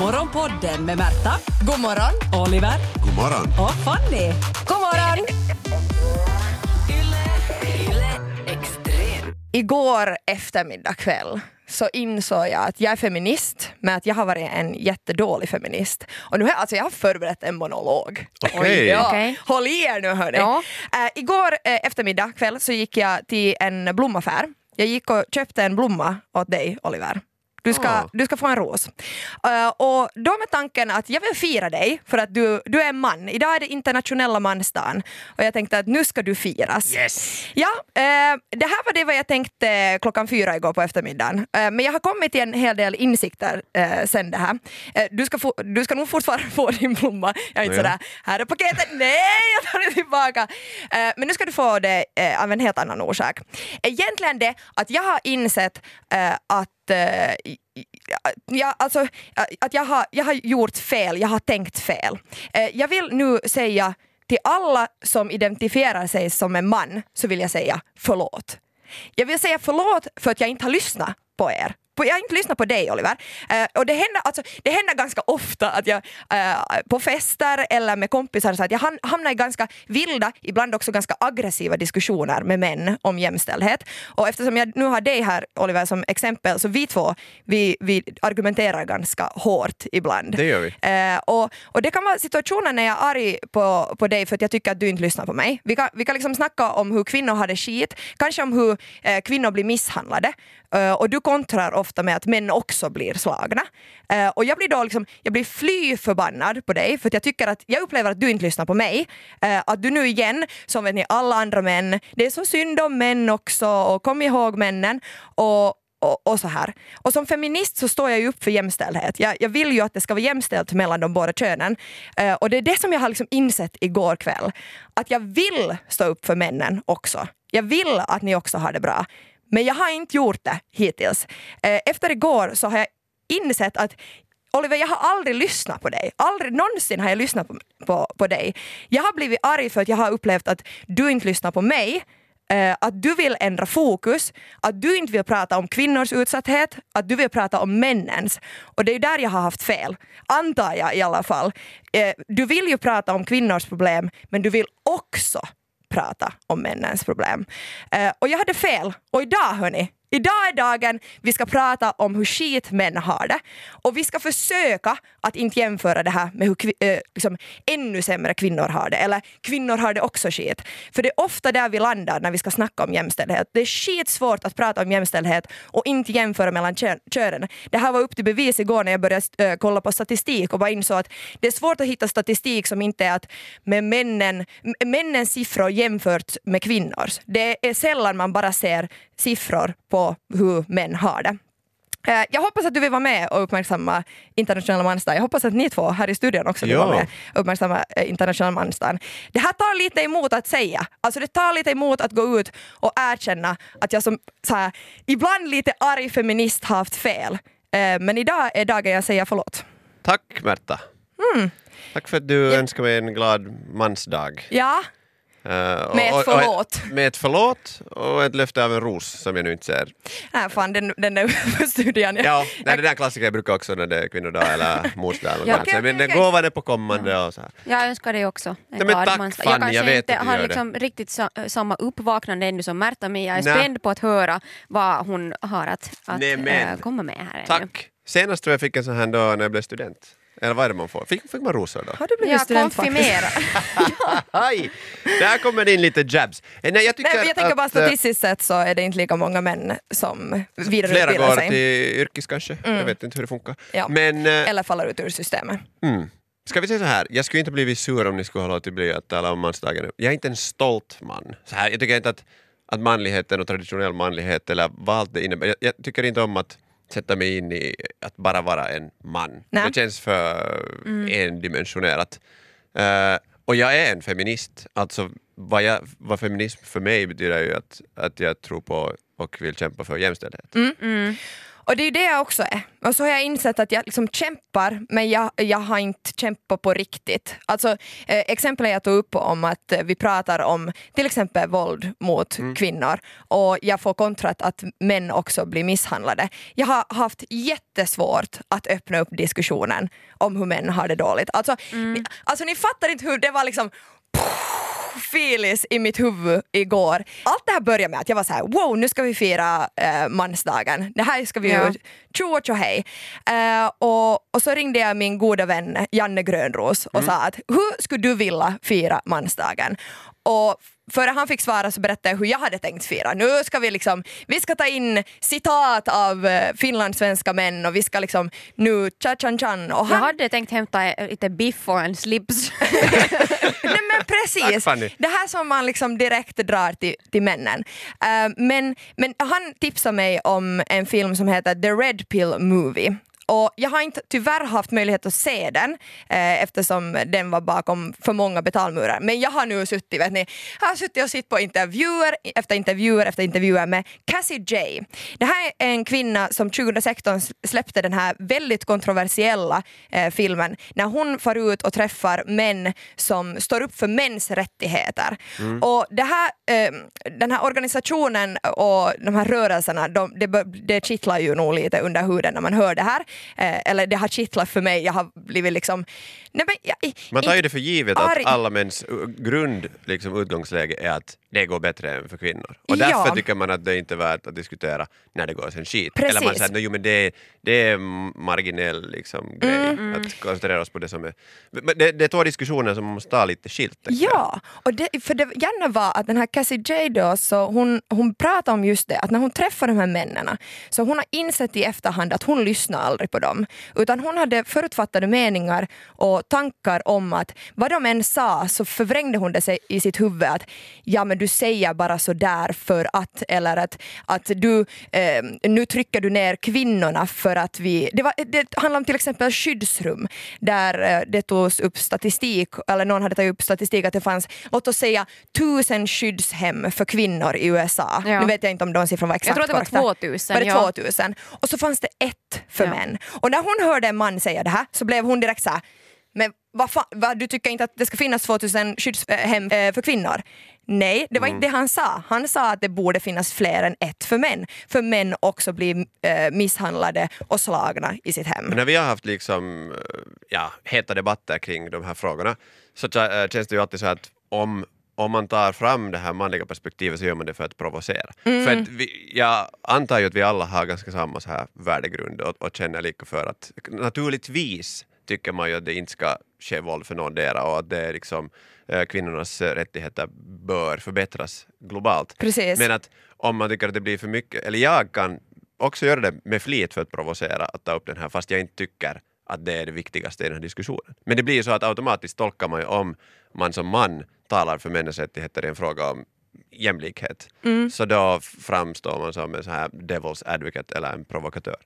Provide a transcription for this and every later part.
Morgonpodden med Märta, God morgon. Oliver God morgon. och Fanny. God morgon. Igår eftermiddag kväll så insåg jag att jag är feminist men att jag har varit en jättedålig feminist. Och nu har jag, alltså jag har förberett en monolog. Okej. Ja, Okej. Håll i er nu hörni. Ja. Eh, igår eh, eftermiddag kväll så gick jag till en blomaffär. Jag gick och köpte en blomma åt dig Oliver. Du ska, Ah. du ska få en ros. Eh, och då med tanken att jag vill fira dig för att du, du är en man. Idag är det internationella mansdagen och jag tänkte att nu ska du firas. Yes! Ja, eh, det här var det vad jag tänkte klockan fyra igår på eftermiddagen. Eh, men jag har kommit till en hel del insikter sen det här. Du, ska få, du ska nog fortfarande få din blomma. Jag är inte Ja. sådär, här är paketet, nej jag tar det tillbaka. Men nu ska du få det av en helt annan orsak. Egentligen det att jag har insett att eh, Ja, alltså, att jag har, jag har gjort fel, jag har tänkt fel. Eh, jag vill nu säga till alla som identifierar sig som en man så vill jag säga förlåt. Jag vill säga förlåt för att jag inte har lyssnat på er. På- Jag har inte lyssnat på dig Oliver. Eh, och det händer, alltså, det händer ganska ofta att jag eh, på fester eller med kompisar så att jag ham- hamnar i ganska vilda, ibland också ganska aggressiva diskussioner med män om jämställdhet. Och eftersom jag nu har dig här Oliver som exempel så vi två vi, vi argumenterar ganska hårt ibland. Det gör vi. Eh, och, och det kan vara situationer när jag är arg på, på dig för att jag tycker att du inte lyssnar på mig. Vi kan, vi kan liksom snacka om hur kvinnor har det skit, kanske om hur kvinnor blir misshandlade. Och du kontrar ofta med att män också blir slagna. Eh, och jag blir då liksom, jag blir fly förbannad på dig för att jag tycker att jag upplever att du inte lyssnar på mig. Eh, att du nu igen, som vet ni alla andra män, det är så synd om män också och kom ihåg männen. Och, och, och så här. Och som feminist så står jag ju upp för jämställdhet. Jag, jag vill ju att det ska vara jämställt mellan de båda könen. Eh, och det är det som jag har liksom insett igår kväll. Att jag vill stå upp för männen också. Jag vill att ni också har det bra. Men jag har inte gjort det hittills. Eh, efter igår så har jag insett att Oliver, jag har aldrig lyssnat på dig. Aldrig någonsin har jag lyssnat på, på, på dig. Jag har blivit arg för att jag har upplevt att du inte lyssnar på mig eh, att du vill ändra fokus, att du inte vill prata om kvinnors utsatthet, att du vill prata om männens. Och det är där jag har haft fel, antar jag i alla fall. Eh, du vill ju prata om kvinnors problem, men du vill också prata om männens problem. Eh, och jag hade fel. Och idag hörni, Idag är dagen vi ska prata om hur skit män har det. Och vi ska försöka att inte jämföra det här med hur kvi- eh, liksom, ännu sämre kvinnor har det. Eller kvinnor har det också skit. För det är ofta där vi landar när vi ska snacka om jämställdhet. Det är skitsvårt att prata om jämställdhet och inte jämföra mellan könen. Det här var upp till bevis igår när jag började äh, kolla på statistik och bara insåg att det är svårt att hitta statistik som inte är att med männen, m- männens siffror jämfört med kvinnors. Det är sällan man bara ser siffror på hur män har det. Eh, Jag hoppas att du vill vara med och uppmärksamma internationella mansdagen. Jag hoppas att ni två här i studion också vill Ja. vara med och uppmärksamma eh, internationella mansdagen. Det här tar lite emot att säga. Alltså det tar lite emot att gå ut och erkänna att jag som så här, ibland lite arg feminist haft fel. Eh, Men idag är dagen jag säger förlåt. Tack Märta. Mm. Tack för att du önskar mig en glad mansdag. Ja, Med ett och- och förlåt. med ett förlåt och ett löfte av en ros som jag nu inte ser. äh, fan den, den där för studion. Ja, nej, det där klassiker brukar också när det är kvinnodag eller morsdag. Ja. Okej, Men okej, det okej. gåvan är på kommande och så här. Jag önskar dig också en men glad tack. Fanny, Jag kanske jag vet inte har det. liksom riktigt sa, samma uppvaknande ännu som Märta men jag är Nej. spänd på att höra vad hon har att, att Nej, men- äh, komma med här. ännu. Tack! Senast tror jag fick en sån här då när jag blev student. Eller vad är det man får? Fick, fick man rosor då? Har du blivit faktiskt? konfirmerar. Aj! Där kommer det in lite jabs. Eh, Nej, jag tycker Nej, jag tänker bara att, eh, statistiskt sett så är det inte lika många män som Flera vidareutbildar går sig. till yrkes kanske. Jag vet inte hur det funkar. Ja. Men eh, Eller faller ut ur systemet. mm. ska vi säga så här, jag skulle inte blivit sur om ni skulle ha låtit bli att tala om mansdagen. Jag är inte en stolt man. Så här, jag tycker inte att, att manligheten och traditionell manlighet eller vad allt det innebär. Jag, jag tycker inte om att sätta mig in i att bara vara en man. Nej. Det känns för endimensionerat. Eh, och jag är en feminist. Alltså vad, jag, vad feminism för mig betyder är ju att, att jag tror på och vill kämpa för jämställdhet. Och det är det jag också är. Och så har jag insett att jag liksom kämpar, men jag, jag har inte kämpat på riktigt. Alltså, eh, exempel jag tog upp om att eh, vi pratar om till exempel våld mot kvinnor och jag får kontrat att män också blir misshandlade. Jag har haft jättesvårt att öppna upp diskussionen om hur män har det dåligt. Alltså, ni, alltså ni fattar inte hur det var liksom filis i mitt huvud igår. Allt det här började med att jag var så här: wow nu ska vi fira eh, mansdagen. Det här ska vi Ja. ju tjo och tjohej. Eh, och, och så ringde jag min goda vän Janne Grönros och sa att hur skulle du vilja fira mansdagen? Och före han fick svara så berättade jag hur jag hade tänkt fira. Nu ska vi liksom, vi ska ta in citat av eh, finlandssvenska män och vi ska liksom nu cha chan chan. Och Jag han, hade tänkt hämta lite biff och en slips. Nej men precis, det här som man liksom direkt drar till, till männen. Eh, men, men han tipsade mig om en film som heter The Red Pill Movie. Och jag har inte tyvärr haft möjlighet att se den eh, eftersom den var bakom för många betalmurar. Men jag har nu suttit, vet ni, jag har suttit och sett på intervjuer efter intervjuer efter intervjuer med Cassie J. Det här är en kvinna som 2016 släppte den här väldigt kontroversiella eh, filmen när hon far ut och träffar män som står upp för mäns rättigheter. Och det här, eh, den här organisationen och de här rörelserna, de, det, det kittlar ju nog lite under huden när man hör det här. Eh, eller det har kittlat för mig, jag har blivit liksom... Nej, men, jag, Man tar ju det för givet arg. att alla mäns uh, grund, liksom, utgångsläge är att det går bättre än för kvinnor. Och Ja. därför tycker man att det inte är värt att diskutera när det går sen skit. Precis. Eller man säger att "No, jo, men det, är- det är marginell liksom, grej Mm. att koncentrera oss på det som är... Men det, det är två diskussioner som man måste ta lite skilt. Ja, och det, för det gärna var att den här Cassie J då, så hon, hon pratar om just det, att när hon träffar de här männen så hon har insett i efterhand att hon lyssnar aldrig på dem. Utan hon hade förutfattade meningar och tankar om att vad de än sa så förvrängde hon det sig i sitt huvud att ja men du säger bara så där för att eller att, att du eh, nu trycker du ner kvinnorna för att vi... Det, var, det handlar om till exempel skyddsrum där eh, det togs upp statistik, eller någon hade tagit upp statistik att det fanns, låt oss säga tusen skyddshem för kvinnor i USA. Ja. Nu vet jag inte om de siffrorna var exakt Jag tror att det var korrekta. 2000, Var det ja. 2000? Och så fanns det ett för Ja. män. Och när hon hörde en man säga det här så blev hon direkt så här, men vad fan, vad, du tycker inte att det ska finnas 2000 skyddshem eh, för kvinnor? Nej, det var inte det han sa. Han sa att det borde finnas fler än ett för män. För män också blir eh, misshandlade och slagna i sitt hem. Men när vi har haft liksom, eh, ja, heta debatter kring de här frågorna så äh, känns det ju alltid så att om, om man tar fram det här manliga perspektivet så gör man det för att provocera. För att vi, jag antar ju att vi alla har ganska samma så här värdegrund och, och känner lika för att naturligtvis tycker man ju att det inte ska ske våld för någondera och att det är liksom, eh, kvinnornas rättigheter bör förbättras globalt. Precis. Men att om man tycker att det blir för mycket, eller jag kan också göra det med flit för att provocera att ta upp den här fast jag inte tycker att det är det viktigaste i den här diskussionen. Men det blir ju så att automatiskt tolkar man ju om man som man talar för männens rättigheter i en fråga om jämlikhet. Så då framstår man som en så här devil's advocate eller en provokatör.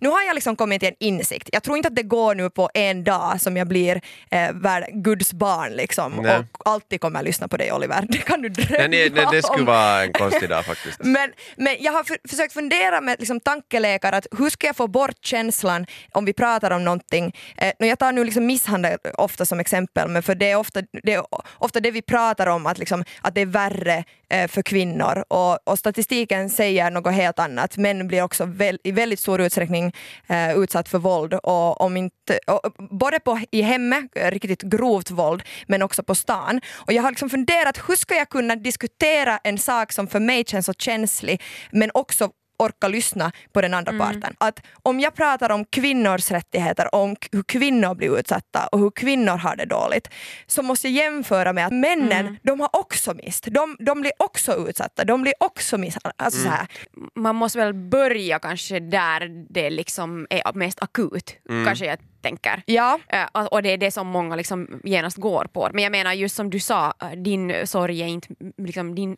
Nu har jag liksom kommit till en insikt. Jag tror inte att det går nu på en dag som jag blir eh, värld, Guds barn liksom, Nej. och alltid kommer jag lyssna på dig Oliver. Det kan du drömma Nej, nej, det skulle om. vara en konstig dag faktiskt. Men, men jag har för, försökt fundera med liksom, tankelekar att hur ska jag få bort känslan om vi pratar om någonting. Eh, jag tar nu liksom misshandel ofta som exempel, men för det är ofta det, är ofta det vi pratar om, att, liksom, att det är värre Eh, för kvinnor. Och, och statistiken säger något helt annat. Män blir också väl, i väldigt stor utsträckning eh, utsatt för våld. Och om inte, och, både på, i hemmet, riktigt grovt våld, men också på stan. Och jag har liksom funderat, hur ska jag kunna diskutera en sak som för mig känns så känslig, men också orka lyssna på den andra parten. Att om jag pratar om kvinnors rättigheter, om k- hur kvinnor blir utsatta och hur kvinnor har det dåligt, så måste jag jämföra med att männen, de har också mist. De, de blir också utsatta, de blir också misshandlade. Alltså så här. Man måste väl börja kanske där det liksom är mest akut, kanske jag tänker. Ja, Eh, och det är det som många liksom genast går på. Men jag menar just som du sa, eh, din sorg är inte, liksom, din,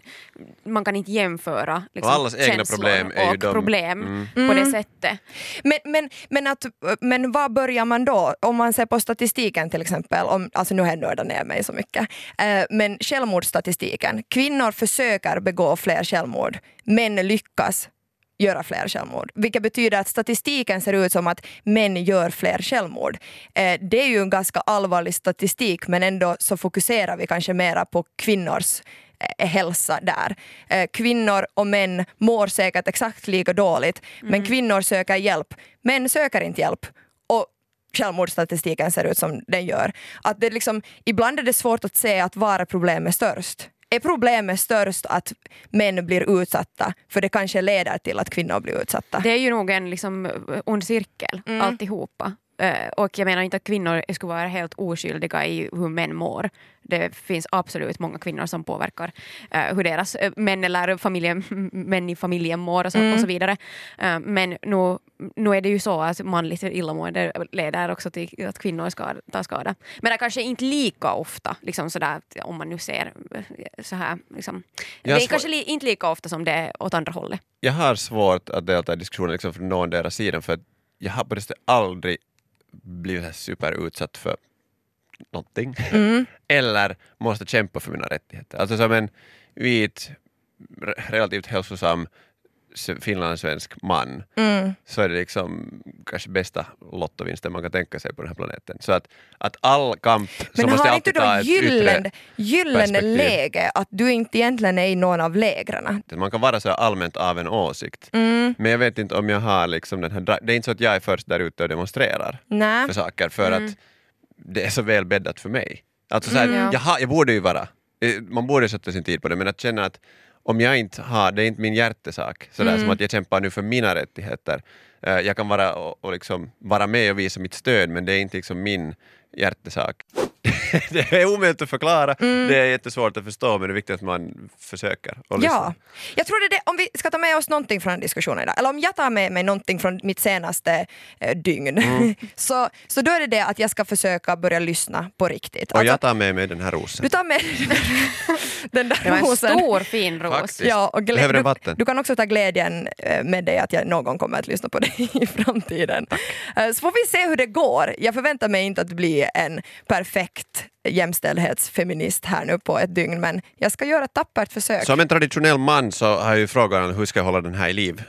man kan inte jämföra liksom, Och allas egna problem är ju och de- Mm. problem på det sättet. Men, men, men, att, men var börjar man då? Om man ser på statistiken till exempel, om, alltså nu har jag nördat ner mig så mycket, eh, men självmordsstatistiken. Kvinnor försöker begå fler självmord, män lyckas göra fler självmord. Vilket betyder att statistiken ser ut som att män gör fler självmord. Eh, det är ju en ganska allvarlig statistik men ändå så fokuserar vi kanske mera på kvinnors hälsa där. Eh, kvinnor och män mår säkert exakt lika dåligt men kvinnor söker hjälp. Män söker inte hjälp. Och självmordsstatistiken ser ut som den gör. Att det liksom, ibland är det svårt att se att var är problemet störst. Är problemet störst att män blir utsatta för det kanske leder till att kvinnor blir utsatta? Det är ju nog en liksom, ond cirkel Mm. alltihopa. Eh, och jag menar inte att kvinnor skulle vara helt oskyldiga i hur män mår. Det finns absolut många kvinnor som påverkar eh, hur deras eh, män eller familjen, män i familjen mår och så, Mm. och så vidare. Men nu, nu är det ju så att manligt illamående leder också till att kvinnor ska ta skada. Men det är kanske inte lika ofta, liksom sådär, om man nu ser så här. Liksom. Det är kanske li, inte lika ofta som det är åt andra hållet. Jag har svårt att delta i diskussionen liksom från någon deras sidan för jag har på det aldrig blivit superutsatt för någonting. Eller måste kämpa för mina rättigheter. Alltså som en vit, re- relativt hälsosam finlandssvensk man Mm. så är det liksom kanske bästa lottovinsten man kan tänka sig på den här planeten. Så att, att all kamp så Men måste har alltid ta ett gyllene, gyllene läge att du inte egentligen är i någon av lägren? Man kan vara så allmänt av en åsikt. Mm. Men jag vet inte om jag har liksom den här... Det är inte så att jag är först där ute och demonstrerar Nej. för saker för att det är så väl bäddat för mig. Alltså så här, Mm, ja. jag, jag borde ju vara, man borde sätta sin tid på det, men att känna att om jag inte har, det är inte min hjärtesak, sådär Mm. som att jag kämpar nu för mina rättigheter. Eh, Jag kan vara, och, och liksom vara med och visa mitt stöd, men det är inte liksom min hjärtesak. det är omöjligt att förklara, Mm. det är jättesvårt att förstå, men det är viktigt att man försöker. Och lyssnar. Ja, jag tror det är det, om vi ska ta med oss någonting från den diskussionen idag, eller om jag tar med mig någonting från mitt senaste eh, dygn, Mm. så, så då är det det att jag ska försöka börja lyssna på riktigt. Och Alltså, jag tar med mig den här rosen. du tar med den där Det var en rosen. stor fin ros. Faktiskt. Ja, och Behöver den vatten? du kan också ta glädjen eh, med dig att jag någon kommer att lyssna på dig i framtiden. Eh, Så får vi se hur det går. Jag förväntar mig inte att bli en perfekt jämställdhetsfeminist här nu på ett dygn men jag ska göra ett tappert försök. Som en traditionell man så har jag ju frågan hur ska jag hålla den här i liv?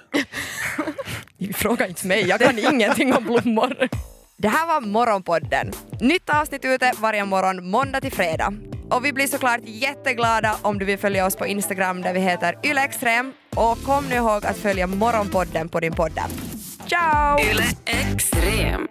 Fråga inte mig, jag kan ingenting om blommor. Det här var Morgonpodden. Nytt avsnitt ute varje morgon måndag till fredag. Och vi blir såklart jätteglada om du vill följa oss på Instagram där vi heter ylextrem. Och kom nu ihåg att följa Morgonpodden på din podd. Ciao! Yle Extrem.